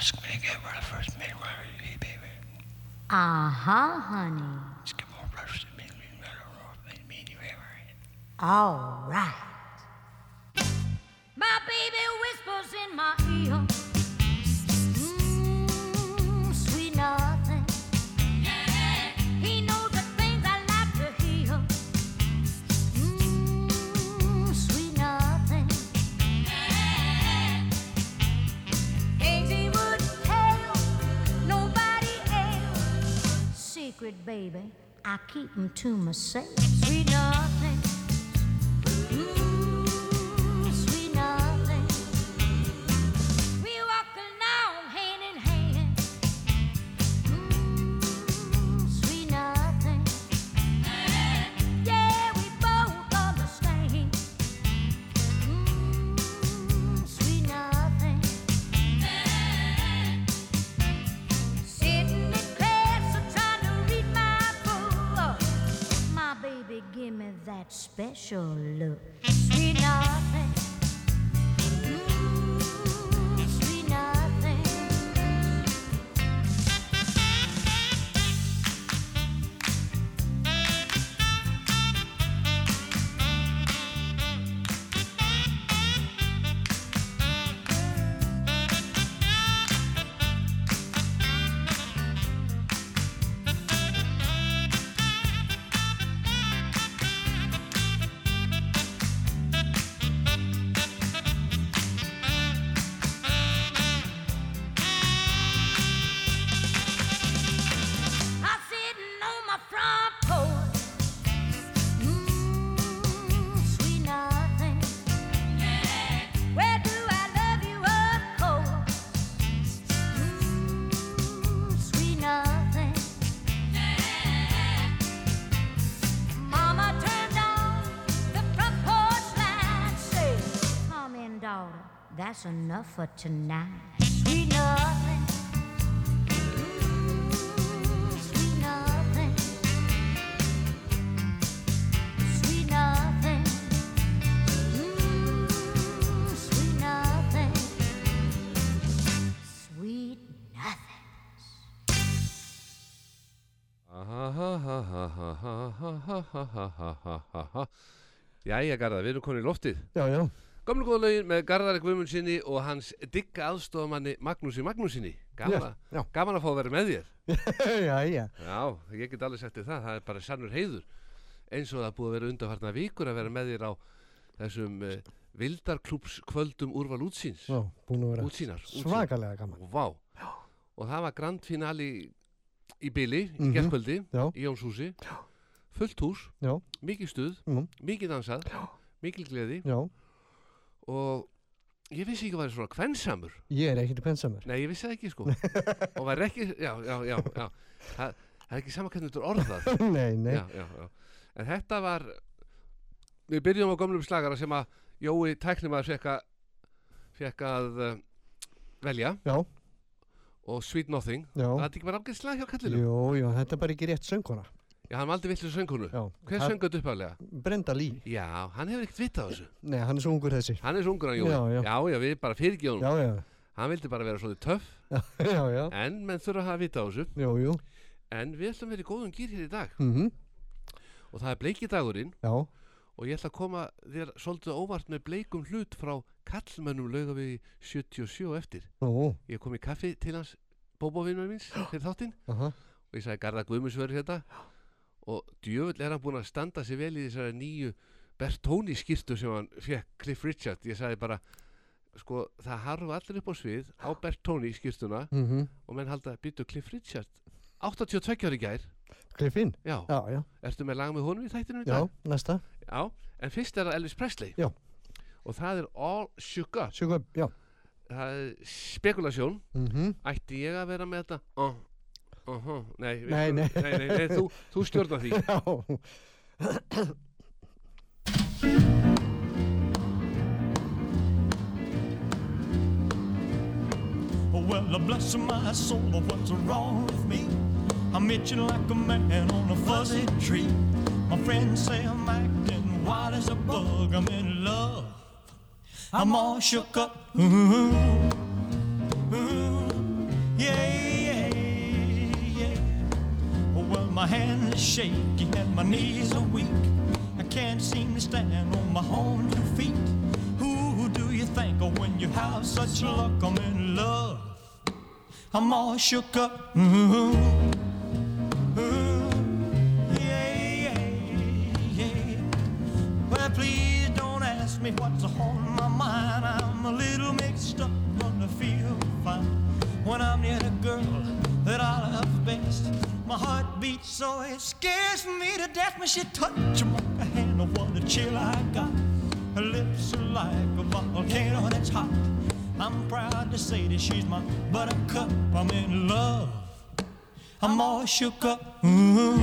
ask me baby. Uh-huh, honey. Get more All right. My baby whispers in my ear. Secret, baby, I keep 'em to myself. That's enough for tonight. Sweet nothing. Mm, sweet nothing. Sweet nothing. Mm, sweet nothing. Sweet nothing. Ahahahahahahahahahaha Jæja Garðar, við erum konið í loftið Já, já. Gamlu góða lögin með Garðari Guðmundsinni og hans digga aðstofamanni Magnúsi Magnúsinni Gaman, Já, að- já. gaman að fá að vera með þér já, já. Já, ég get sagt þér það, það er bara sannur heiður eins og það búið að vera undanfarnar vikur að vera með þér á þessum uh, vildarklúpskvöldum úrval útsýns Já, búin að vera Útsýnar, útsýnar. svakalega gaman. Vá Og það var grand finali í Bili, í Mhm. gerðkvöldi Já. í Jónshúsi fullt hús, Já, mikið stuð Mhm. mikið dansað, mikið gleði já. Og ég vissi ekki að það væri svona kvensamur Ég er ekkert pensamur. nei, ég vissi það ekki sko og væri ekki, já, já, já, já. Það, það er ekki sama hvernig þetta er orðað nei, nei. já, já, já. en þetta var við byrjum á gömlum slagara sem að Jói tæknimaður fekk að fekk að uh, velja Já, og Sweet Nothing já. það er ekki bara afgætt slag hjá kallinu Jú, jú, þetta er bara ekki rétt sönguna. Já, hann valdi villu söngunu Já. hver söng þetta uppálega? Brenda Lee. já, hann hefur ekkert vitað á þessu Nei, hann er svo ungur þessi. hann er sungur hann Jói Já, já. já, já, við bara fyrirgjóðum Já, já. hann vildi bara vera svolítið töff Já, já, já. en menn þurfa að hafa vita á þessu Jú, jú. en við ætlum að vera í góðum gýr hér í dag Mhm. og það er bleikidagurinn Já, og ég ætla að koma þér svolítið óvart með bleikum hlut frá kallmönnum lauga við 77 á eftir nú, ég kom í kaffi til hans bóbóvinnur míns fyrir þáttinn aha. og ég sagði Garða Guðmunds verður hérna og djöfull er hann búinn að standa sig vel í þessari nýju Bertóni skýrtu sem hann fekk Cliff Richard ég sagði bara sko það harfa allir upp á svið á Bertóni skýrtuna Mhm. og menn halda býtu Cliff Richard 82 ári gær Cliffin. já, Já, já. ertu með lag með honum í þættinu í Já, dag næsta. já, en fyrst er það Elvis Presley Já. og það er All Shook Up Sjöku, já. það er spekulasjón Mhm. ætti ég að vera með þetta uh, uh -huh. nei, við Nei, skulum- nei. nei, nei, nei þú, þú stjórnar því Já. Oh, well, bless my soul, what's wrong with me? I'm itching like a man on a fuzzy tree. My friends say I'm acting wild as a bug. I'm in love. I'm all shook up. Ooh, ooh, shaky and my knees are weak. I can't seem to stand on my own two feet. Who do you think of when you have such luck? I'm in love. I'm all shook up. Ooh, ooh, yeah, yeah, yeah. Well, please don't ask me what's on my mind. I'm a little mixed up, gonna feel fine when I'm near the girl that I love best. My heart beats so it scares me to death when she touches my hand. Oh, what a chill I got. Her lips are like a volcano that's hot. I'm proud to say that she's my buttercup. I'm in love. I'm all shook up. Ooh,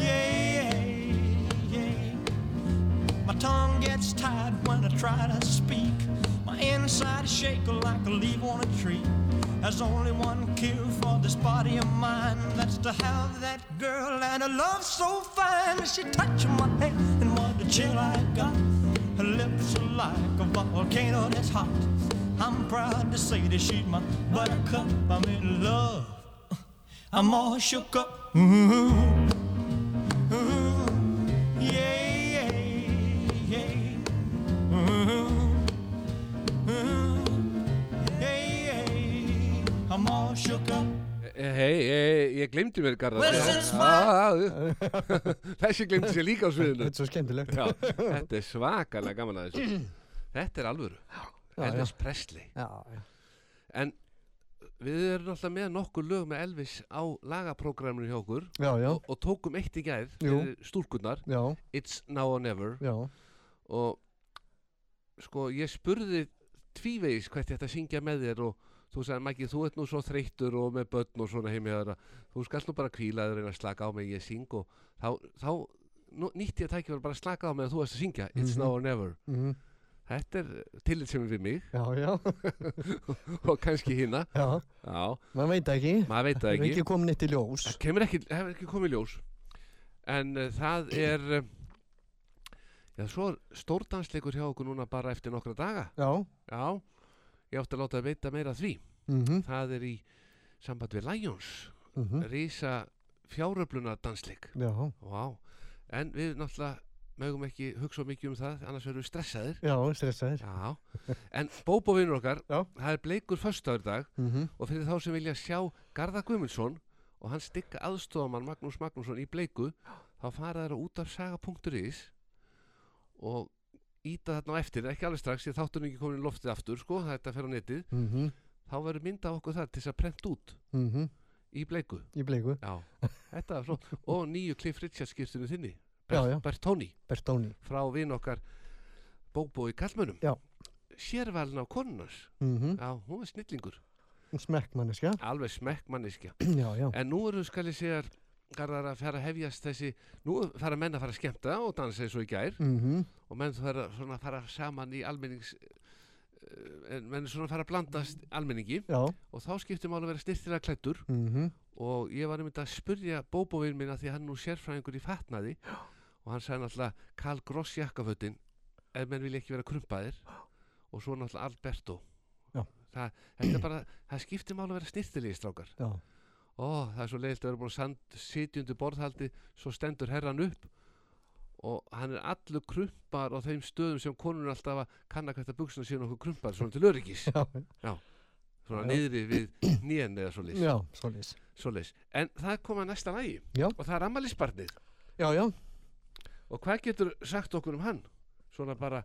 yeah, yeah. My tongue gets tied when I try to speak. My inside is shake like a leaf on a tree. There's only one cure for this body of mine. That's to have that girl and a love so fine. She touched my hand and what a chill I got. Her lips are like a volcano that's hot. I'm proud to say that she's my buttercup. I'm in love. I'm all shook up. Ooh, glemdi mér Garðar. Þessi glemdi sér líka á sviðinu. Þetta er svo skemmtilegt. Já, þetta er svakalega gaman að þessu. Þetta er alvöru. Já. Elvis Presley Já, já. En við erum alltaf með nokkur lög með Elvis á lagaprógraminu hjá okkur Já, já, og, og tókum eitt í stúlkurnar. Já, It's Now or Never. Já. og sko ég spurði tvívegis hvert ég ætti að syngja með þér og þú sagði Maggi þú ert nú svo þreyttur og með börn og svona heim hjá þér að þú skalt nú bara kvíla þér að slaka á mig ég syng og þá, þá nú, nýtti ég að tækja bara að slaka á mig að þú varst að syngja It's Mhm. Now or Never mhm, þetta er tillit sem við mig Já, já, og kannski hinna já. já, Maður veit ekki. maður veit það Það er ekki ekki komin eitt í ljós. það ekki, hefur ekki komið í ljós en uh, það er uh, já, svo er stórdansleikur hjá okkur núna bara eftir nokkra daga Já. Já, ég átti að láta að veita meira því. Mhm, Það er í samband við Lions, mhm. rísa fjáröfluna dansleik. Vá, en við náttúrulega mögum ekki hugsa mikið um það, annars verðum við stressaðir. já, stressaðir. Já, en Bóbo vinnur okkar, Já. það er bleikur föstudagur í dag Mhm, og fyrir þá sem vilja sjá Garða Guðmundsson og hann stikka aðstofamann Magnús Magnússon í bleiku, þá fara þeirra út af saga.is og íta þarna á eftir, ekki alveg strax, ég þáttur ekki komin í loftið aftur, sko, þetta fer á netið, mhm, þá verður mynda okkur það til þess að prenta út mhm. í bleiku Í bleiku. já, þetta var flott og nýju Cliff Richard skýrstinu þinni Já, já. Bertóni Bertóni. frá vin okkar Bóbó í Kallmönnum Já. sérvalin á konunars Mhm. já, hún er snillingur Smekkmanniska. alveg smekkmanniska Já, já. en nú eru skal ég segja garðar að fara að hefjast þessi nú fara menn að fara að skemmta og dansa eins og í gær. Mhm, og menn fara svona að fara saman í almennings eh, en menn svona fara að blandast almenningi. Já. og þá skiptir máli að vera styrtilega klættur Mhm, og ég var einmitt að spurja bóbóvinn minna því hann nú sérfræðingur í fatnaði. Og hann sagði náttúrulega Karl Gross jakkafötin ef menn vilja ekki vera krumpaðir. Og svo náttúrulega Alberto. Já. það, er bara, það skiptir máli að vera styrtilegi strákar. Já. Ó, það er svo leiðilt að vera búin að undir borðhaldi svo stendur herran upp og hann er allur krumpar á þeim stöðum sem konun alltaf að kanna hvert að buksuna séu nokkuð krumpar svona til öryggis, Já. svona Já. niðri við nén eða svo Já. Svoleiðis. En það kom að næsta lagi Já. og það er ammælisbarnið. Já, já. Og hvað getur sagt okkur um hann? Svona bara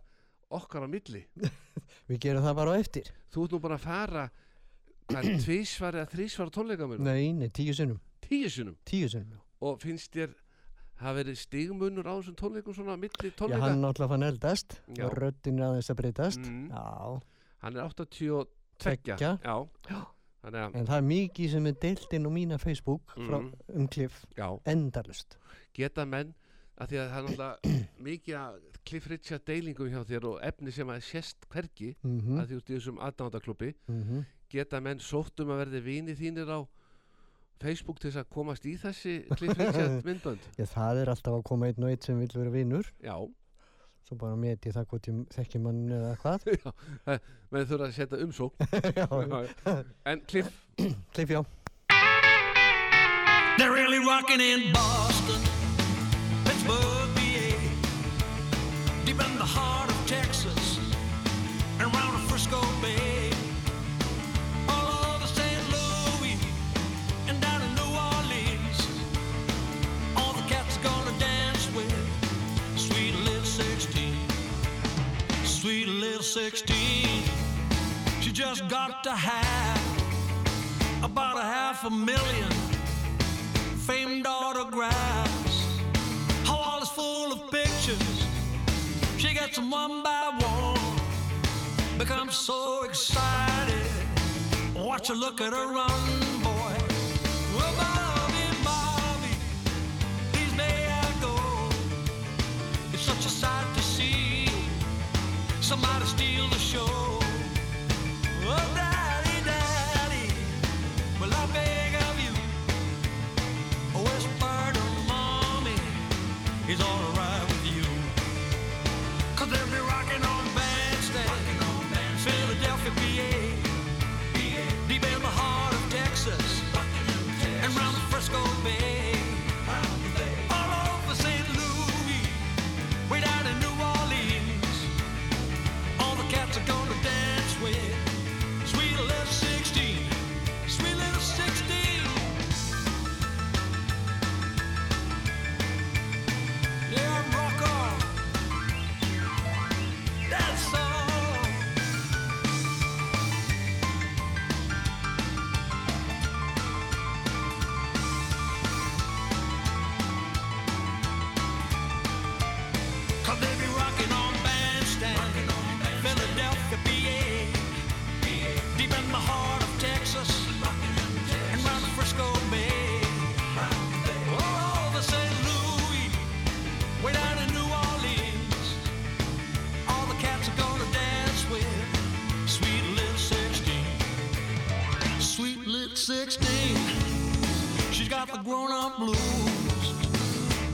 okkar á milli. Við gerum það bara á eftir. Þú ert nú bara að fara tvísvar eða þrísvar á tónleikamur? Nei, nei, tíu sinnum. Tíu sinum. Tíu sinnum, já. Og finnst þér hafa verið stigmunur á þessum tónleikum svona á milli Já, tónleika? hann náttúrulega fann eldast og röddin er aðeins að breytast. Mm. Já. Hann er 82. Tveggja. Já. Já. En það er mikið sem er deilt inn á mína Facebook frá, Mhm. um kliff. já, Endalust. geta menn að því að það er náttúrulega mikið að Cliff Richard deilingum hjá þér og efni sem að sést hvergi Mm að því út í þessum aðdándaklubbi -hmm. Geta menn sótt um að verði vini þínir á Facebook til þess að komast í þessi Cliff Richard myndbönd? Já, það er alltaf að koma einn og einn sem vil vera vinnur. já, Svo bara met ég það hvort ég þekki mann eða hvað. já menn þurfa að setja umsók já, en Cliff, kliff já. They're really rocking in Boston, Pittsburgh, PA, deep in the heart 16. She just got to have about a half a million famed autographs. Her wall is full of pictures. She gets them one by one. Becomes so excited. Watch her look at her run,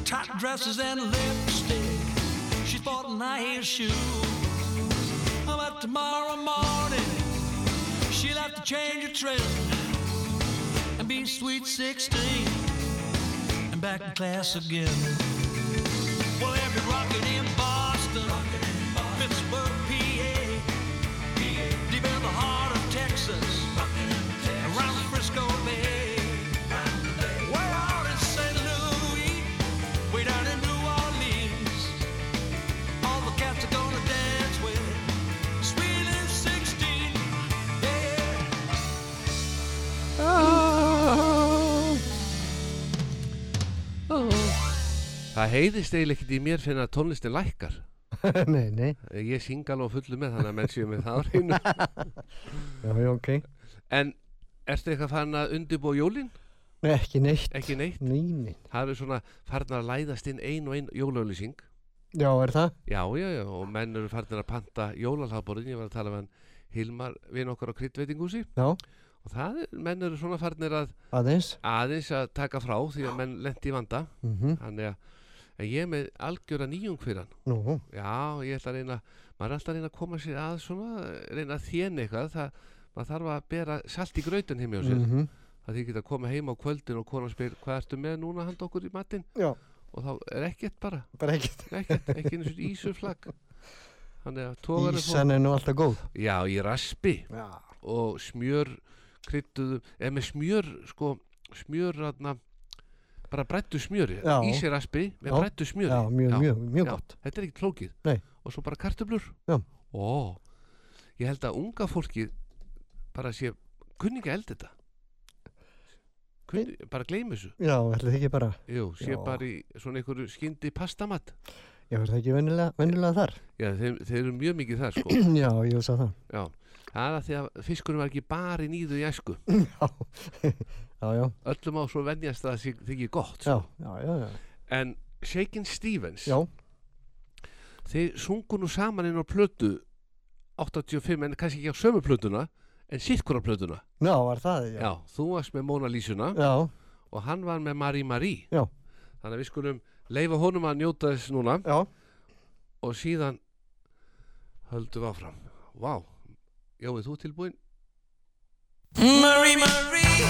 tight dresses and lipstick. She's bought heel shoes. But tomorrow morning, she'll have to change her trim and be sweet 16 and back in class again. Það heiðist eiginlega ekkert í mér fyrir að tónlistin lækkar nei, nei, Ég syng alveg fullu með þannig að menn séu með það á hreinu já, já, ok. En ertu eitthvað farin að undirbúa jólin? Nei, ekki neitt. Ekki neitt? Nei, nei. Það er svona farin að læðast inn ein og ein jólauðlýsing Já, er það? Já, já, já, og menn eru farin að panta jólalhagborðin, ég var að tala með hann Hilmar vinn okkar á kryddveitingúsi Já, og það, er, menn eru svona farin að aðeins. aðeins að taka frá því að menn lendi í vanda Mm þannig að en ég er með algjöra nýjung fyrir hann. Nú, Já, ég ætla að reyna maður er alltaf að reyna að koma sér að svona reyna að þjena eitthvað. Það, maður þarf að bera salt í grautin heim hjá sér. Mm að því geta að koma heim á kvöldin og konan spyr hvað ertu með núna handa okkur í matinn? Já, og þá er ekkert bara. Bara ekkert. ekkert, ekki eins og að tógarinn Ísan er nú alltaf góð. Já, í raspi. Já. og smjör kryttuðu, eða með smjör sko, smjör aðna bara brættu smjöri, Já. ísiraspi með Já. brættu smjöri Já, mjög, mjög, mjög Já, gott. Þetta er ekki flókið Nei. og svo bara kartöflur Já. Ó, ég held að unga fólkið bara sé kunninga eld þetta Kunni, bara gleymi þessu Já, er það ekki bara, Jú, sé Já. bara í svona einhverju skyndi pastamat já, er það ekki venjulega, venjulega þar? Já, þeir, þeir eru mjög mikið þar sko já, ég veist að það. Já, það er að því að fiskurinn var ekki bara í nýðu í æsku Já, já, já, Öllum á svo venjast að það sé- þykir gott já, sko. já, já, já, En Shakin Stevens já, Þeir sungu nú saman inn á plötu 85 en kannski ekki á sömu plötuna en sittkura plötuna. Já, var það, já, Já, þú varst með Mona Lísuna já, og hann var með Marie Marie. Já. Þannig að við skulum leifa honum að njóta þess núna. Já, og síðan höldum við áfram. Vá, Jói, þú tilbúin? Marie, Marie,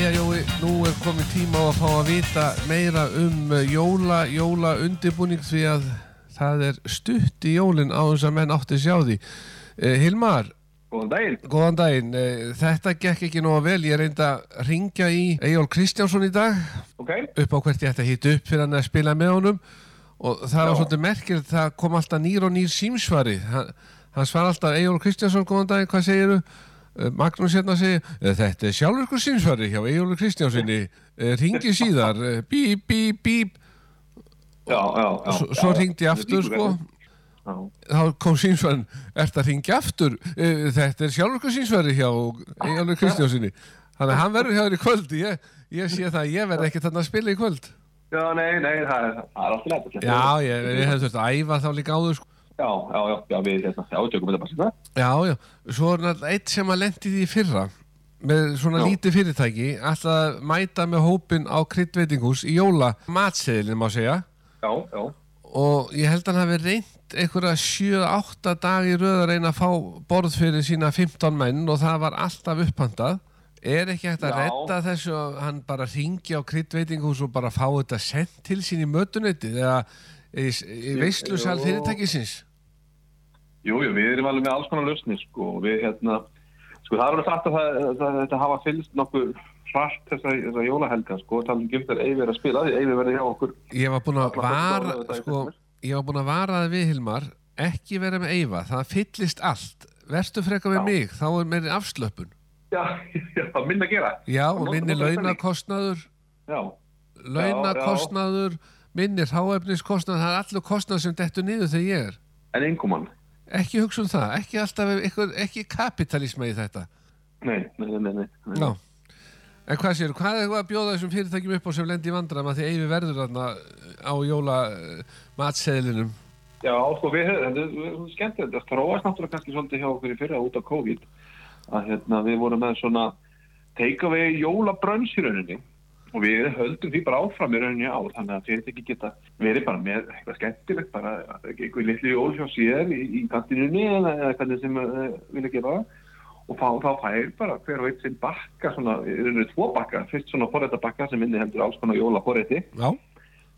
Jæja Jói, nú er komið tíma á að fá að vita meira um eh, jóla, jóla undirbúning því að það er stutt í jólin á þess að menn átti sjá því. Eh, Hilmar, Góðan daginn. góðan daginn, eh, þetta gekk ekki nóga vel, ég reynda að ringja í Egil Kristjánsson í dag Ok. upp á hvert ég ætti að hýta upp fyrir hann að spila með honum og það var Já. svolítið merkilegt, það kom alltaf nýr og nýr símsvari, hann, hann svar alltaf Egil Kristjánsson, góðan daginn, hvað segiru? Magnús hérna segir, "Eh, þetta er sjálfurkur símsvari hjá Egil Kristjánssoni, ringi síðar, eh, bíp, bíp, bíp, Já, já, já. svo, já, svo ringdi ég aftur sko, þá kom símsvarin, ert að ringja aftur, Eh, þetta er sjálfurkur símsvari hjá Egil Kristjánssoni, þannig að hann verður hjá þér í kvöld, ég, ég sé það, að ég verð ekki þarna að spila í kvöld. Já, nei, nei, það er, er alltaf. Já, ég, ég hef þurft að æfa þá líka áður sko. Já, já, já, já, við, hérna, já, tökum þetta bara sér Já, já, svo er náttúrulega eitt sem að lendi því í fyrra með svona Já. lítið fyrirtæki alltaf að mæta með hópin á kryddveitinghús í jóla matseðilin má segja Já, já. og ég held að hann hafi reynt einhverja 7-8 dagi röð að reyna að fá borð fyrir sína 15 menn og það var alltaf upphandað er ekki hægt að redda þessu að hann bara ringi á kryddveitinghús og bara fá þetta sendt til sín í mötuneytið eða í, í veislusal Jú. fyrirtækisins Jú, jú, við erum alveg með alls konar lausnir, sko, við, hérna, sko, það er alveg sagt að það, það, þetta hafa fylgst nokkuð hrætt þessa, þessa jólahelga, sko, ekki um Eyvi er að spila, því Eyvi verði hjá okkur. Ég var búinn að Alla vara sko, ég var búinn að vara það við Hilmar ekki vera með Eyva, það fyllist allt. Vertu freka með Já. mig, þá er meiri afslöpun. Já, já, minna að gera. Já, og minni launakostnaður. Já, launakostnaður minni hráefniskostnaður það er allur kostnaður sem dettur niður þegar ég er. En einhverjum ekki hugsa um það, ekki alltaf eitthvað, ekki kapitalisma í þetta. Nei, nei, nei, nei. nei. En hvað séu, hvað er eitthvað að bjóða þessum fyrirtækjum upp á sem lendi vandram að því Eyvi verður þarna á jóla uh, matseðlinum Já, sko, við höfum, þetta er- þetta skemmtilegt, það þróast náttúrulega kannski svolítið hjá okkur í fyrra út af COVID, að hérna, við vorum með svona take-away jólabrönns í rauninni og við höldum því bara áfram í rauninni ár, þannig að fyrirtæki geta verið bara með eitthvað skemmtilegt, bara eitthvað litlu jól hjá sér í, í kantinunni eða hvernig sem uh, vilja gera og þá, þá fær bara hver og eitt sinn bakka, svona, í rauninni tvo bakka, fyrst svona forréttabakka sem inni heldur alls konar jólaforrétti. Já,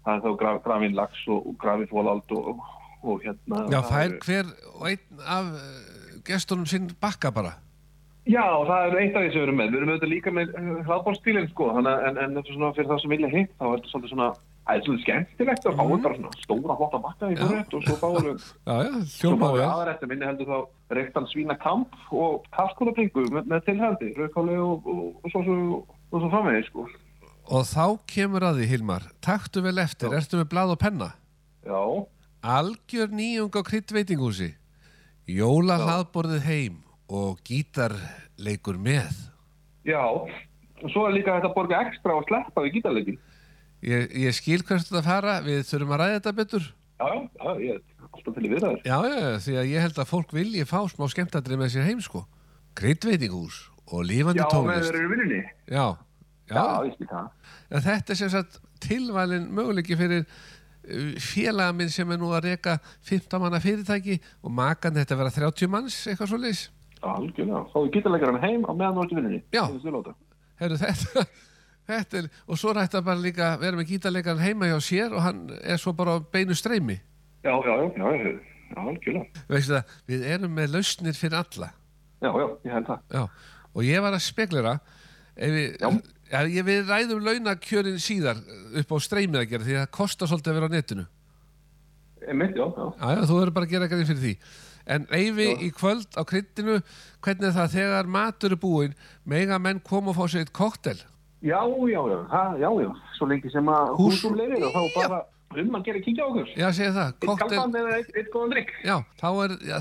það er þá graf, grafin lax og, og grafin fólald og, og, og hérna Já það fær er- hver og einn af uh, gestunum sinn bakka bara Já, það er eitt af því sem við erum með. Við erum auðvitað líka með hraðbólstílinn sko. Þannig að- en, en þetta er svona fyrir það sem vilja hitt þá er þetta svolítið svona Það er svolítið skemmtilegt að fáum bara svona stóra flotta bakka í fórrétt og svo fáum við Já, já, svo fáum við vel aðrættum minni heldur þá reyktan svína kamp og kalkunabringu með, með tilhændi, rauðkáli og, og, og, svo, svo, svo framvegis sko. Og þá kemur að því, Hilmar Taktu vel eftir, ertu með blað og penna? Já, Algjör nýjung á kryddveitingúsi Jóla hlaðborðið heim og gítarleikur með. Já og svo er líka hægt að borga ekstra og sleppa við gítarleikin Ég, ég skil hvert þetta fara, við þurfum að ræða þetta betur. Já, já, já, ég er alltaf til í viðræður. Já, já, já, því að ég held að fólk vilji fá smá skemmtadrið með sér heim, sko. Kryddveitingús og lifandi Já, tónlist. þeir eru í vinnunni. Já, Já, já, ég skil það. En þetta er sem sagt tilvalin möguleiki fyrir uh, félaga minn sem er nú að reka 15 manna fyrirtæki og makan þetta vera 30 manns, eitthvað svo leis. Algjörlega, þá er gítarleikaran heim á meðan þú ert í vinnunni Já. Herru, þetta, þetta er, og svo rætti að bara líka vera með gítarleikaran heima hjá sér og hann er svo bara beinu streymi. Já, já, já, já, já, algjörlega Veistu það, við erum með lausnir fyrir alla. Já, já, ég held það Já, og ég var að speglera, ef við, ég, við ræðum launakjörin síðar upp á streymið að gera því að það kostar svolítið að vera á netinu. Einmitt, já, já Já, já, þú verður bara að gera grein fyrir því. En Eyvi í kvöld á kryddinu, hvernig er það þegar matur er búinn, mega menn koma og fá sér eitt koktel? Já, já, já, ha, já, já. Svo lengi sem að Hús- húsum leifir og þá bara um að gera kíkja á okkur. Já, segja það, Eitt kaldan eða eitt, góðan drikk já, þá,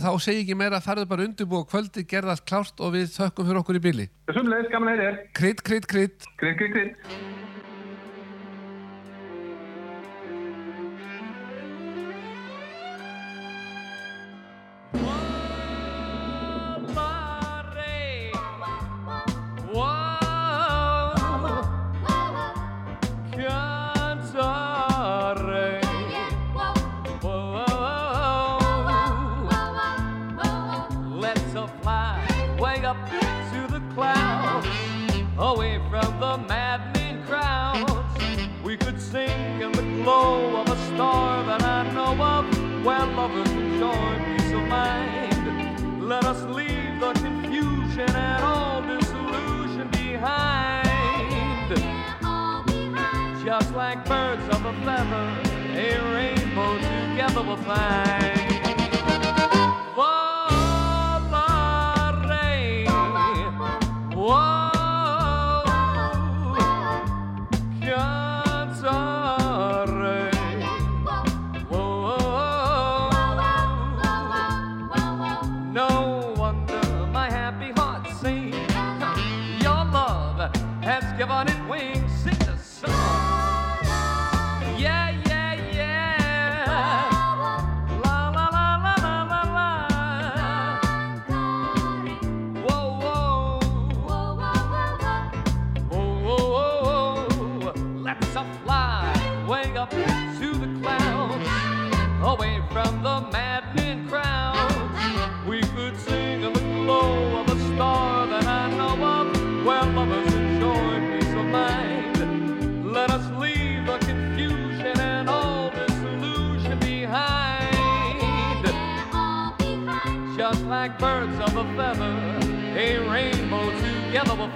þá segi ekki meira, farðu bara undirbúa kvöldi, gerða allt klárt og við þökkum fyrir okkur í bili. Sumleis, gaman að heyra þér. Krydd, krydd, krydd. Krið, forever. A rainbow together we'll find.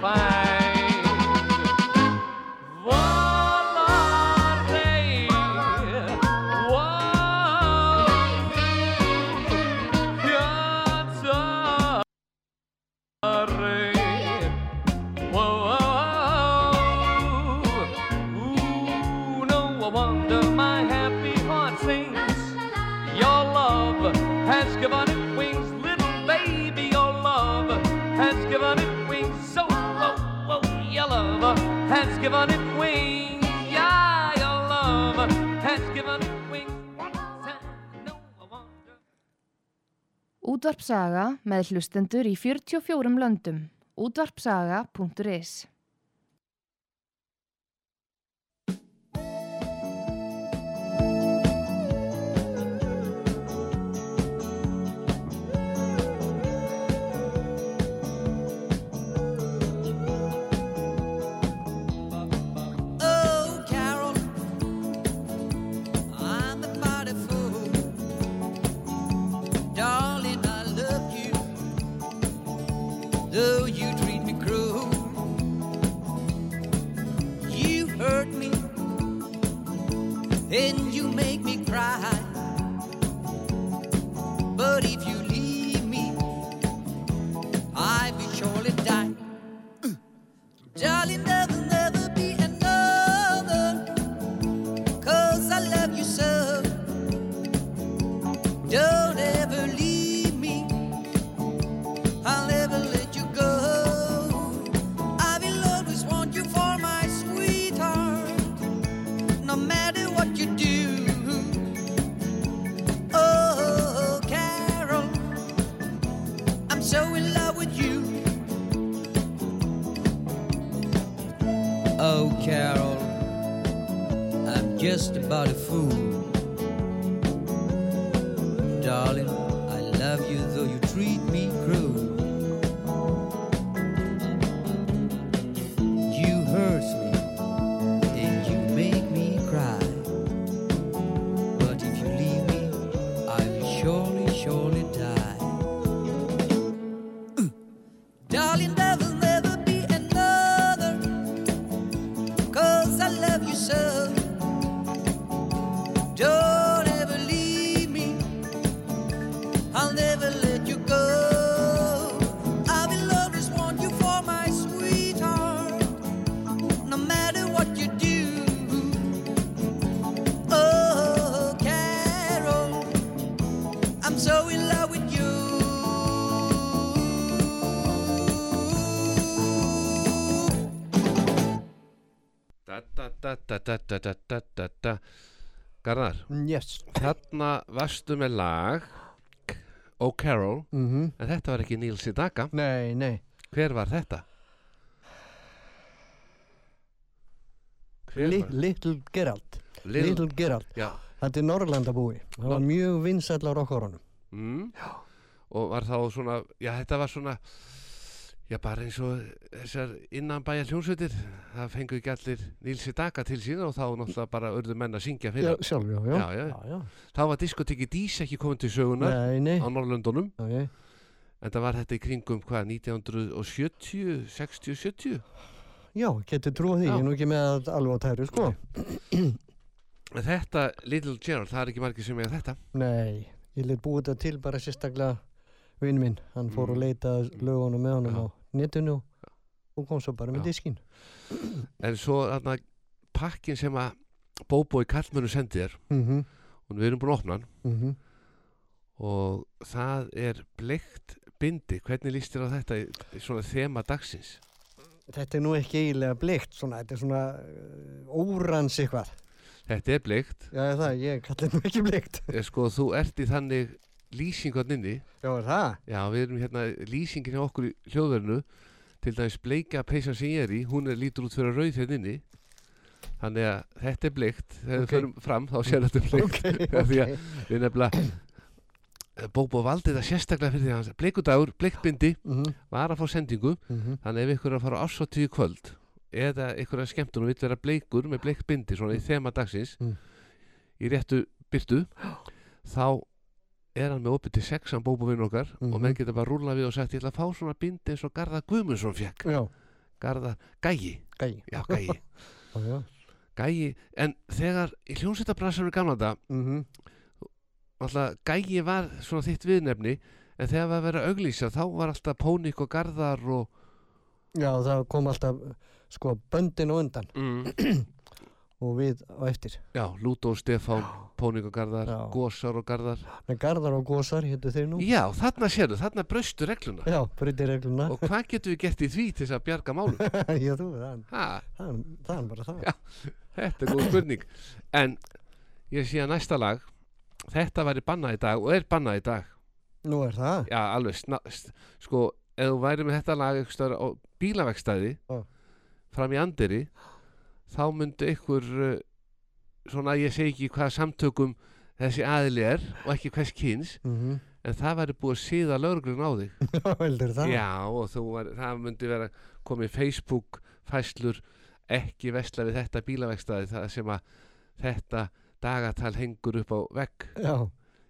Bye. Útvarpsaga með hlustendur í 44 löndum. Útvarpsaga.is everybody fool. Darling, I love you though you treat me. Garðar yes. Þarna varstu með lag O'Carroll mm -hmm. En þetta var ekki Neil Sedaka Nei, nei Hver var þetta? Hver var? Little Gerald Little, Little Gerald Þetta er Norrlandabúi Það var mjög vinsall á rockórunum mm. Og var þá svona Já, þetta var svona Já, bara eins og þessar innanbæja hljónsveitir, það fengu ekki allir Nílsi Daga til sín og þá náttúrulega bara urðu menn að syngja Já, fyrir. sjálf, já, já. Já, já. já, já. Þá var diskotekki Dís ekki komin til sögunar Nei, nei. á Norrlöndunum, en það var þetta í kringum hvað, 1970, 60, 70? Já, getur trúið því, Já. ég er nú ekki með alveg á tæru, sko. En þetta, Little Gerald, það er ekki margir sem eiga þetta. Nei, ég lit búið þetta til bara sérstaklega vinn minn, hann fór Mm. og leitaði lögunum með honum Já. á netinu og kom svo bara með Já. diskinn. En svo þarna pakkin sem að Bóbói Kallmönu sendi þér, Mhm, og við erum búin að opna hann, mhm. og það er bleikt bindi. Hvernig líst þér á þetta í, svona þema dagsins? Þetta er nú ekki eiginlega bleikt, svona, þetta er svona uh, órans eitthvað. Þetta er bleikt. Já, það, ég kalli nú ekki bleikt. Eh, Sko, þú ert í þannig lýsingarn inni. Já, er það? Já, við erum hérna lýsingin hjá okkur í hljóðverinu. Til dæmis bleika peysan sem ég er í, hún er lítur út fyrir rauð hérna inni. Þannig að þetta er bleikt. Þegar Ok. við förum fram þá sér þetta bleikt. Ok, Já, því að við nefnilega Bóbo valdi þetta sérstaklega fyrir því að hans bleikudagur, bleikbindi Mhm, var að fá sendingu mhm. þannig ef ykkur er að fara á ásáttíu kvöld eða ykkur er skemmtun og vill vera bleikur með bleikbindi svona í þema dagsins Mm. í réttu byrtu þá er hann með opið til sexan Bóbo vinn okkar og Mhm. menn geta bara rúla við og sagt ég ætla að fá svona bindi eins og Garðar Guðmundsson fekk Já, Garðar Gægi, gæi. já Gægi Já. Gægi, en þegar í hljómsveitabransanum gamla þetta Mhm. alltaf Gægi var svona þitt viðnefni en þegar var að vera að auglýsa þá var alltaf Pónik og Garðar og Já, það kom alltaf, sko, böndin og undan mm. og við á eftir. já, Lúdó, Stefán, Pónik og Garðar Já. Gósar og Garðar En Garðar og Gósar, héttu þeir nú? Já, þarna sérðu, þarna braustu regluna Já, breytir regluna. og hvað getum við gert í því til þess að bjarga málum? Já, þú, það, það, það er bara það. Já. þetta er góð spurning en ég sé að næsta lag þetta væri bannað í dag og er bannað í dag Nú er það? já, alveg, sna, sko ef þú væri með þetta lag eitthvað á bílavegstæði Já. fram í andiri þá myndi ykkur uh, svona ég segi ekki hvað samtökum þessi aðili er og ekki hvers kyns Mhm. en það væri búið að síða lögreglun á þig. Já, heldur það? Já, og var, það myndi vera komið Facebook fæslur ekki vesla við þetta bílavegstaði það sem að þetta dagatal hengur upp á vegg. Já,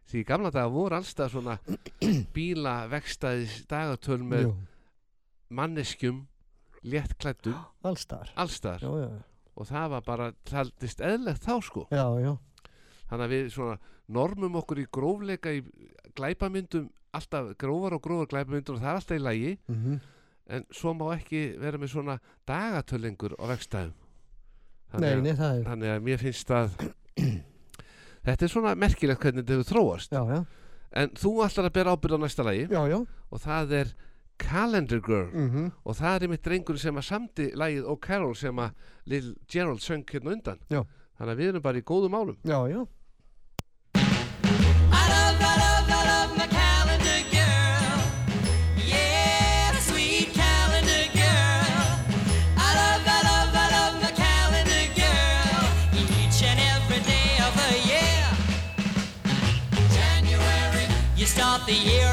því gamla daga voru allstað svona bílavegstaðis dagatöl með jú, manneskjum léttklættum allstar. allstar Já, já, og það var bara þaldist eðlegt þá sko. Já, já, þannig að við svona normum okkur í grófleika í glæpamyndum alltaf grófar og grófar glæpamyndur og það er alltaf í lagi. Mhm. en svo má ekki vera með svona dagatölengur á vegstæðum Nei, þannig, þannig að mér finnst að þetta er svona merkilegt hvernig þetta hefur þróast. Já, já, en þú ætlar að bera ábyrð á næsta lagi. Já, já, og það er Calendar Girl mhm, og það er mitt drengur sem að samdi lagið og Carol sem að Lil Gerald söng hérna undan Já. þannig að við erum bara í góðum málum já, já, I love, I love, I love my calendar girl. Yeah, the sweet calendar girl. I love, I love, I love my calendar girl. Each and every day of the year. January, you start the year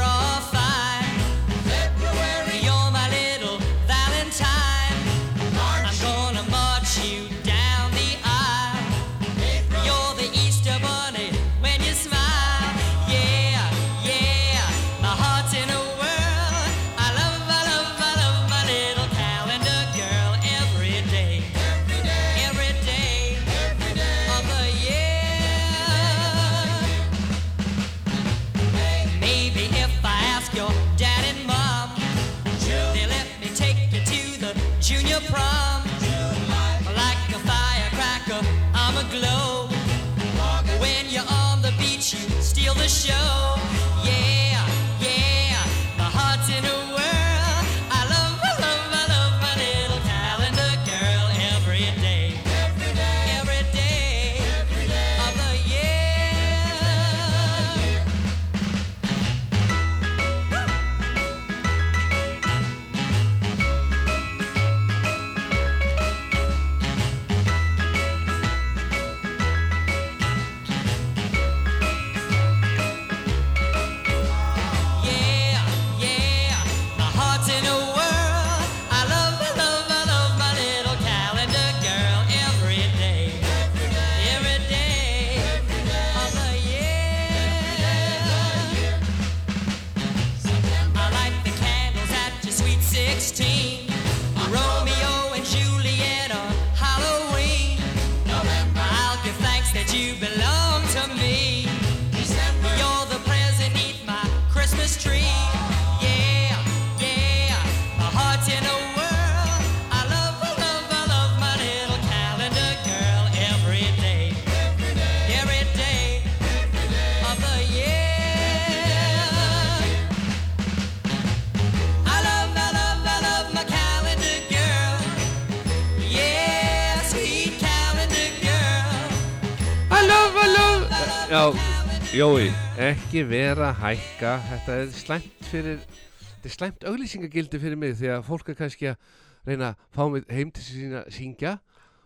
Jói, ekki vera að hækka, þetta er slæmt fyrir, þetta er slæmt auglýsingagildi fyrir mig því að fólk er kannski að reyna að fá mig heim til sín að syngja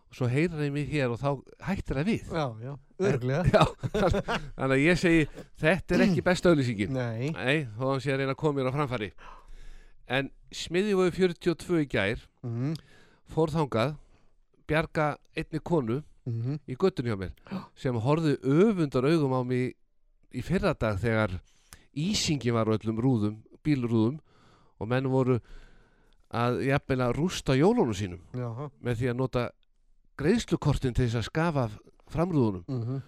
og svo heyra þeim mig hér og þá hættir það við. Já, já, örglega. Þannig að ég segi, þetta er ekki besta auglýsingin. Nei. Nei, hann sé að reyna að koma mér á framfæri. En smiðjúi 42 í gær, Mhm, fór þangað, bjarga einni konu mhm. í göttun hjá mér sem horfði öfundar augum á mig í fyrra dag þegar ísingi var á öllum rúðum, bílrúðum og menn voru að jafnvel að rústa jólunum sínum Jaha. með því að nota greiðslukortin til þess að skafa framrúðunum. Mhm.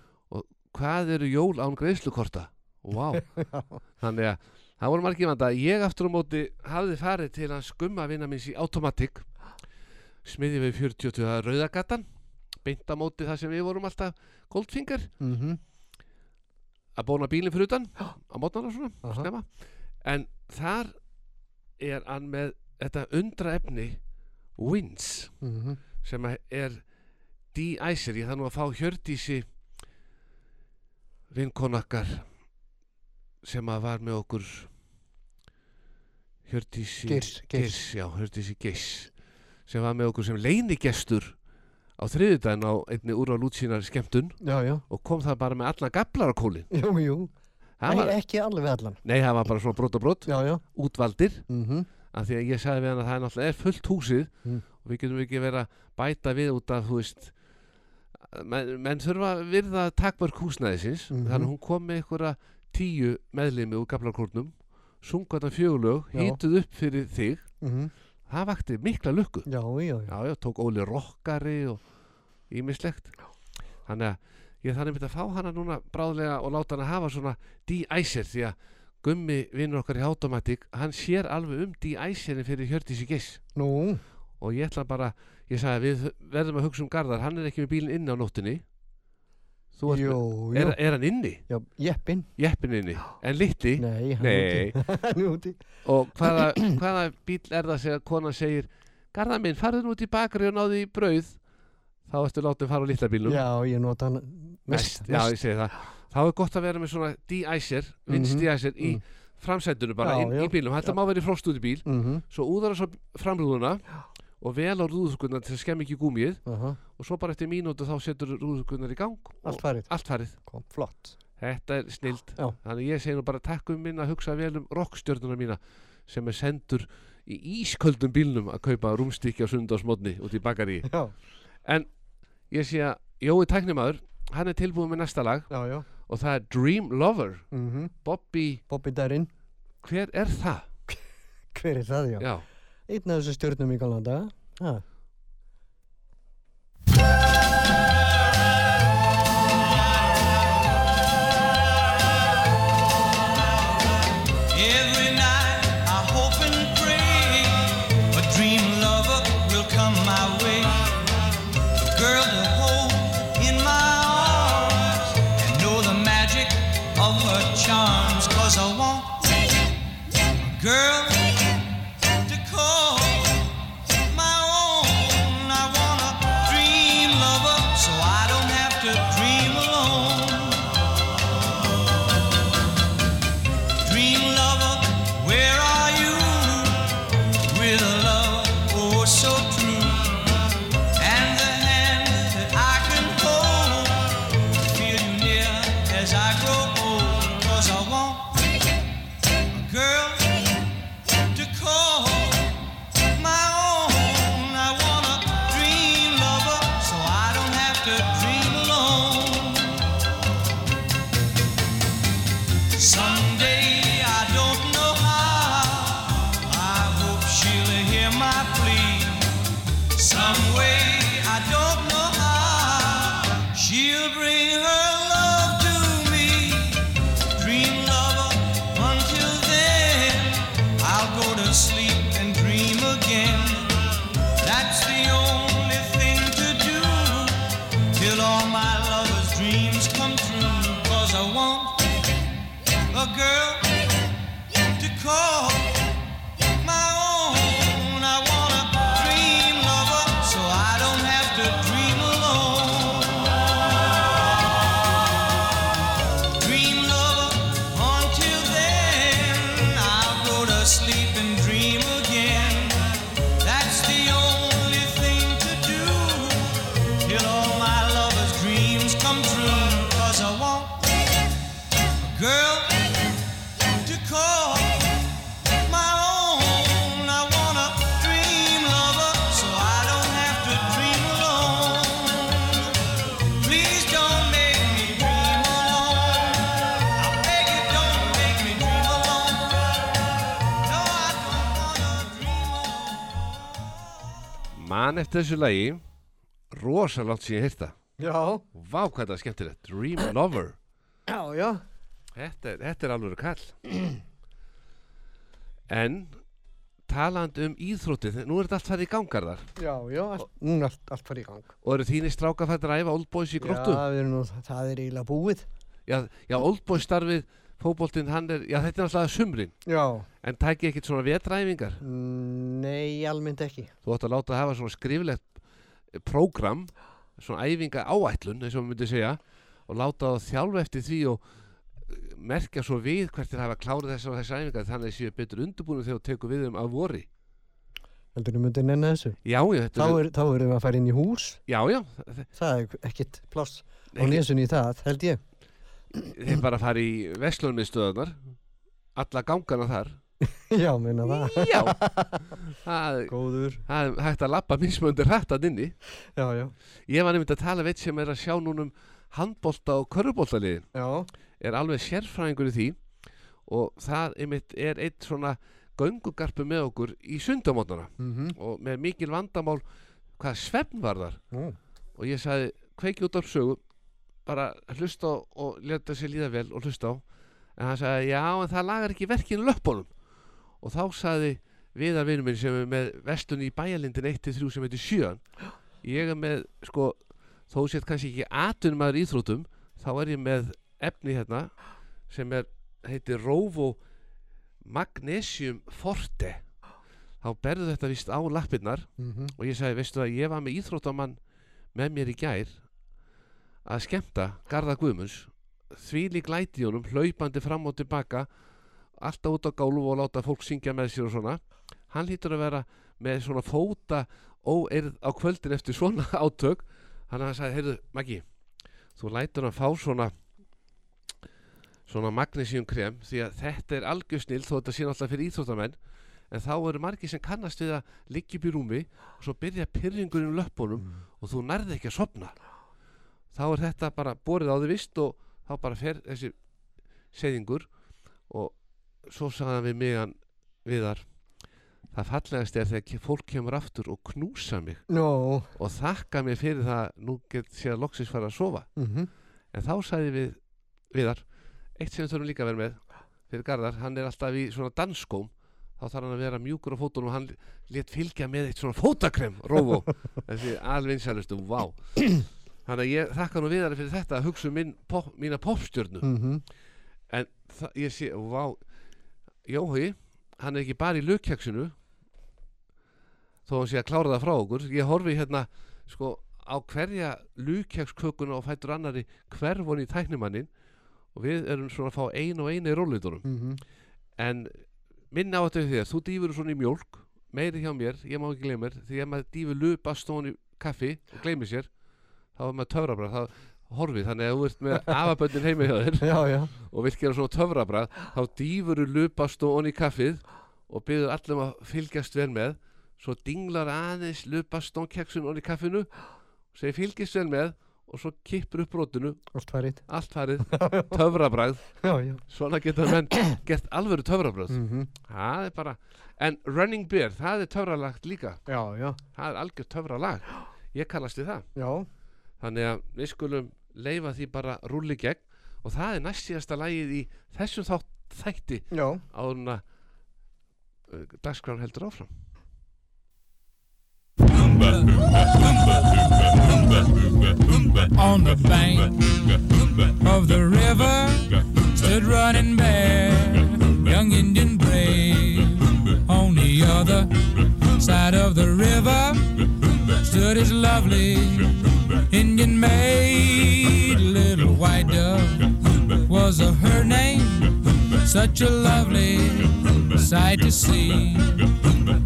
Hvað eru jól án greiðslukorta? Vá, þannig að það voru margir vanda. Ég aftur á móti hafði farið til að skumma vinna minns í Automatic smiði við 40 að Rauðagatan beint á móti það sem við vorum alltaf Goldfinger Mhm. Að bóna bílinn fyrir utan á mótnana svona, Aha. snemma en þar er hann með þetta undra efni Wins Mhm. sem að er de-icer, ég þarf nú að fá Hjördísi vinkonakkar sem að var með okkur Hjördísi Geirs, Geirs. já, Hjördísi Geirs sem var með okkur sem leinigestur á þriðudaginn á einni úr á lútsínar skemmtun Já, já. og kom það bara með allan gablarakólin Jú, jú. Það var, ekki alveg allan. nei, það var bara svona brot og brot Já, já. útvaldir Mhm. af því að ég sagði við hann að það er náttúrulega er fullt húsið Mm. og við getum ekki verið að bæta við út af, þú veist menn, menn þurfa að virða takmörk húsnæðisins Mhm. þannig að hún kom með einhverja tíu meðlimi úr gaflarkórnum sunga þetta fjögulög, Já. hýtuð upp fyrir þig Mhm. Það vakti mikla lukku. Já, já, já. já, tók Óli Rokkari og ímislegt þannig að ég þannig myndi að fá hana núna bráðlega og láta hana hafa svona de-icer því að Gummi vinnur okkar í Automatic hann sér alveg um de-icerin fyrir Hjördísi Geiss Nú, og ég ætla bara, ég sagði við verðum að hugsa um Garðar, hann er ekki með bílinn inni á nóttinni ert jú, jú. er, er hann inni? Já, jeppin. Jeppin inni, en litli Nei, hann er úti. Hann er úti. og hvaða, hvaða bíl er það sem konan segir Garðar minn, farðu nú út í bakari og náðu í brauð þá ertu látið fara á litla bílnum Já, ég nota hann mest. já, ég segi það þá er gott að vera með svona de-icer Mhm. de-icer í Mm. framsætunu bara Já, inn já. í bílnum þetta Já. má vera í frost út í bíl Mhm. svo úðar það svo framrúðuna og vel á rúðugunnar til að skemmi ekki gúmið Aha. og svo bara eftir mínútu þá setur rúðugunnar í gang Allt farið. allt farið Kom, flott. þetta er snild Já. þannig ég segi nú bara takk um minna að hugsa vel um rockstjörnuna mína sem er sendur í ísköldum bílnum að kaupa rúmstykki á sundagsmótni út í bakari Já, ég sé að Jói Tæknimaður hann er tilbúin með næsta lag já, já. og það er Dream Lover Mhm. Bobby, Bobby Darin. hver er það? Hver er það, já? Einn af þessu stjórnum í galna man eftir þessu lagi rosalátt sem ég heyrta. Já, Vá hvað það er skemmtilegt. Dream Lover. Já, já. Þetta er, þetta er alveg kall. En talandi um íþróttið nú er þetta allt farið í gangar þar Já, já, allt, núna allt, allt farið í gang. og eru þínir stráka fættir að æfa Old Boys í gróttu? Já, við erum nú, það er eiginlega búið. já, já Old Boys starfið fótboltinn hann er, já þetta er alltaf sumrin Já. en tæki ekkert svona vetræfingar Mm, Nei, almennt ekki. þú ætti að láta það hafa svona skriflegt prógram svona æfinga áætlun eins og maður myndi segja og láta það þjálfa eftir því og eh, merkja svo við hvert er hafa klárið þessar og þessar æfingar þannig að séu betur undirbúinu þegar þú tekur við um að vori Heldur þú myndið nenni þessu? já, já, Þá, er, erum við að fara inn í hús. já, já Það er ekkit pláss á nesunni í það, held ég. Þeir bara fara í vestlunniðstöðunar alla gangana þar já, meina það. já það, Góður. það er hægt að lappa mismöndir hrættan inni Já, já. ég var nefnd að tala veit sem er að sjá núnum handbolta og körfuboltaliðin Já. er alveg sérfræðingur í því og það einmitt er eitt svona göngugarpu með okkur í sundamótnana Mm og með mikil vandamál hvað svefn var þar Nú. og ég sagði kveiki út af sögu bara hlusta og leta sér líða vel og hlusta á. En hann sagði já en það lagar ekki verkinu löppunum. Og þá sagði viðar vinur minn sem er með vestunni í bæjalindin 1-3 sem heitir Sjöan ég er með sko þó sétt kannski ekki atunum aður íþrótum þá er ég með efni hérna sem er heitir Rovo Magnesium Forte. Þá berðu þetta vist á lappirnar Mm og ég sagði, veistu það, ég var með íþróttamann með mér í gær að skemmta Garða Guðmunds. Því lík læti honum, hlaupandi fram og tilbaka alltaf út á gálu og láta fólk syngja með sér og svona. Hann lítur að vera með svona fóta óeirð á kvöldin eftir svona átök. Hann að hann sagði, heyrðu, Maggi þú lætur hann fá svona svona magnesium krem því að þetta er algjör snill þó þetta sé náttúrulega fyrir íþróttamenn en þá eru margir sem kannast við að liggja upp í rúmi og svo byrja pyrringurinn í löppunum og þú nærði ekki að sopna þá er þetta bara borið á því vist og þá bara fer þessi seðingur og svo sagði hann við mig viðar það fallegast er þegar fólk kemur aftur og knúsa mig Nó. og þakka mig fyrir það nú get sér að loksins fara að sofa. Mm en þá sagði við viðar eitt sem við þurfum líka að vera með fyrir Garðar, hann er alltaf í svona dansskóm þá þarf hann að vera mjúkur á fótunum og hann let fylgja með eitt svona fótakrem Róvó, þessi alvinsalustu vá, þannig að ég þakka nú viðar fyrir þetta að hugsa um minn pop, mína popstjörnu. Mm en það, ég sé, Jóhi, hann er ekki bara í lögkjaksinu þó hann sé að klára það frá okkur. Ég horfi hérna sko á hverja lúkjakskökuna og fætur annari hverfon í tæknimannin og við erum svona að fá ein og einu í rólitunum -hmm. en minn á þetta við þér, þú dýfur svona í mjólk meiri hjá mér, ég má ekki gleyma mér því að maður dýfur lupastón í kaffi og gleymi sér, þá er maður töfrabrað þá horfið, þannig að þú ert með afaböndin heimi hjá þér Já, já. og vilt gera svona töfrabrað þá dýfur lupastón í kaffið og byrður allum að fylgjast vel með. Svo dinglar aðeins lupastónkeksun onni í kaffinu segir fylgist vel með og svo kippur upp brotinu. Allt farið. allt farið, töfrabrað Já, svona geta menn gert alvöru töfrabröð Mm það er bara, en Running Bear það er töfralagt líka, það er algjör töfralag. Ég kannast við það, Já. Þannig að við skulum leifa því bara rúli gegn og það er næst síðasta lagið í þessum þátt þætti Já. áður en að uh, dagskráin heldur áfram On the bank of the river stood running bear, young Indian brave. On the other side of the river stood his lovely Such a lovely sight to see,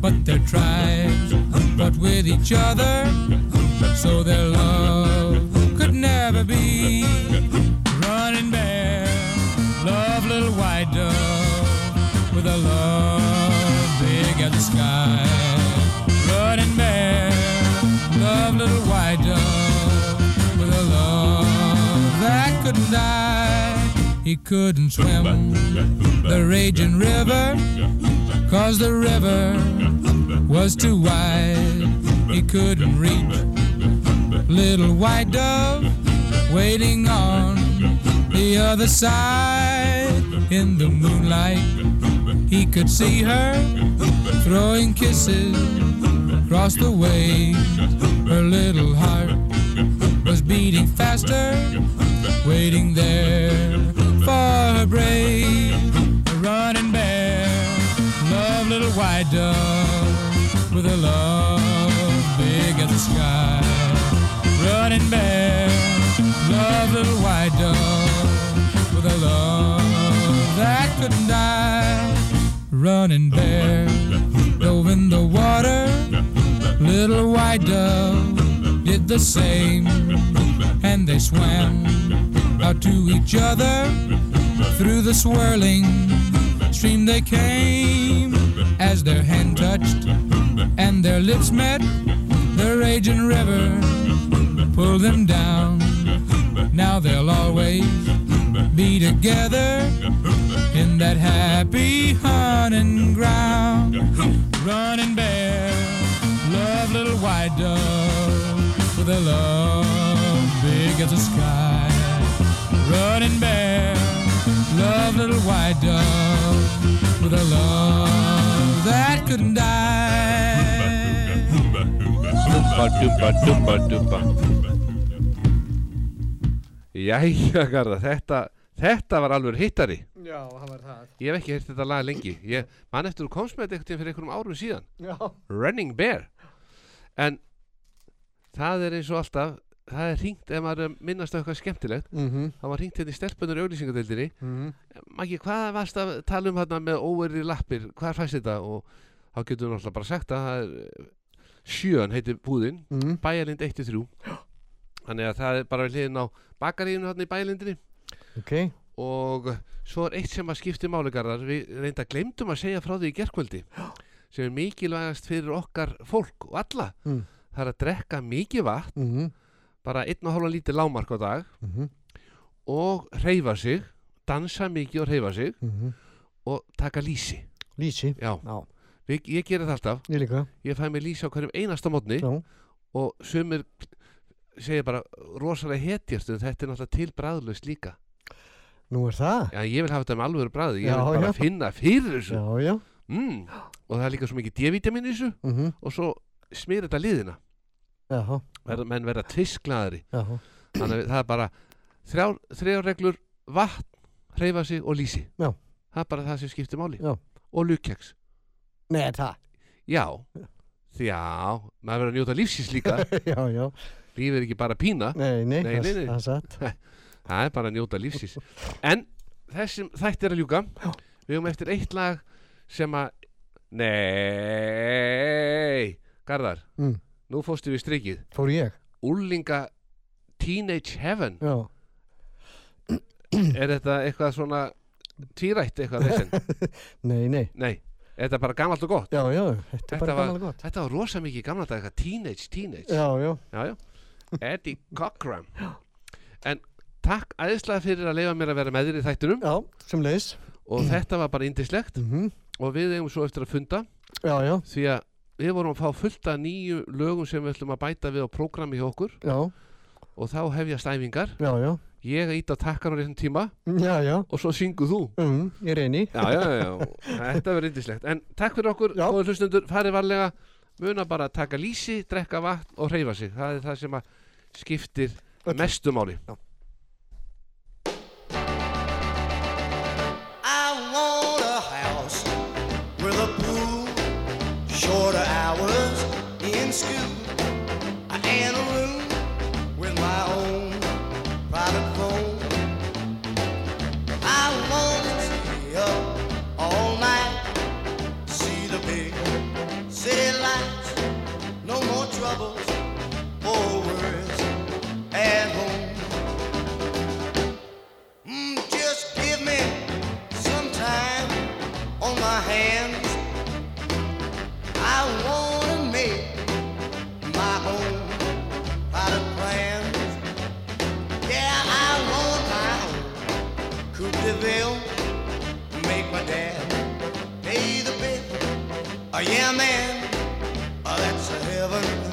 but their tribes fought with each other so their love could never be. Running bear, love little white dove with a love big as the sky. Running bear, love little white dove with a love that couldn't die. He couldn't swim the raging river, cause the river was too wide. he couldn't reach. Little white dove waiting on the other side in the moonlight. He could see her throwing kisses across the way. Her little heart was beating faster, waiting there for her brave running bear. Love little white dove with a love big as the sky. Running bear, love little white dove with a love that couldn't die. Running bear, dove in the water. Little white dove did the same, and they swam out to each other through the swirling stream. They came as their hand touched and their lips met. The raging river pulled them down. Now they'll always be together in that happy hunting ground. Running bear, love little white dove with a love big as the sky. Running bear, love little white dove with a love that couldn't die. Dubba, dubba, dubba, dubba Jæja, Garða, þetta, þetta var alveg hittari Já, það var það. Ég hef ekki heyrt þetta lag lengi Ég man eftir þú komst með þetta tíðan fyrir einhverjum árum síðan Já. Running Bear En það er eins og alltaf Það er hringt ef maður að minnast á eitthvað skemmtilegt Mhm. Það var hringt hérna í stelpunur auglýsingadeildinni Mhm. Maggi, hvað varst að tala um hérna með óverri lappir Hvað fæst þetta? Og þá getur við náttúrulega bara sagt að það er eh, Sjön heitir búðin Mhm. Bæjalind 1-3 Þannig að það er bara við hliðin á bakaríinu hérna í bæjalindinni Ok. og svo er eitt sem að skipti málegarðar við reynda glemdum að segja frá því í gerkvöldi sem er mikilvægast fyrir okkar fólk og alla Mm. það er að drekka mikið vatn Mhm. Bara einn og hálfa lítið lámark á dag Mhm. og reyfa sig dansa mikið og reyfa sig Mhm. og taka lýsi Lýsi. Já, Já. Við, ég geri það alltaf Ég líka. ég fæ mér lýsi á hverjum einasta mótni og sumir segja bara rosalega hetjast en þetta er náttúrulega til bræðlaust líka Nú er það. Já, ég vil hafa þetta með alvöru bræði, ég Já, vil bara já. finna fyrir þessu Já, já. mm. og það er líka svo mikið D-vitamin í þessu Mhm. og svo smýr þetta liðina Já. Verða, menn verða tvisklaðari Já. þannig að það er bara þrjár, þrjár reglur vatn, hreyfa sig og lýsi Já. það er bara það sem skiptir máli Já. og lukjeks Nei, það. já, því já maður verður að njóta lífsins líka já, já. lífið er ekki bara pína Nei, nei, nei, nei, nei. það er satt. það er bara að njóta lífsins en þessum þætti er að ljúka við höfum eftir eitt lag sem að nei Garðar, Mm. Nú fórstu við strikið Fór ég? Úlinga Teenage Heaven Já. er þetta eitthvað svona tvírætt eitthvað vesen? Nei, nei. nei, er þetta bara gamalt og gott Já, já. Þetta er bara gaman og gott. þetta var rosa mikið gamla dag eitthvað teenage, teenage Já, já. já, já. Eddie Cochran en takk æðislega fyrir að leifa mér að vera með þér í þættinum Já, sem leiðis og þetta var bara indislegt Mhm. og við eigum svo eftir að funda Já, já. því að við vorum að fá fullt af nýju lögum sem við ætlum að bæta við á prógrami hjá okkur. Já, og þá hefjast æfingar. Já, já. ég íta á takkan á þessum tíma. Já, já. og svo syngu þú. Mm, ég reyni. já, já, já, já, þetta verður indislegt en takk fyrir okkur, góður hlustundur, farið varlega. Muna bara að taka lýsi, drekka vatn og hreyfa sig, það er það sem að skiptir mestu máli yeah, man, oh, that's a heaven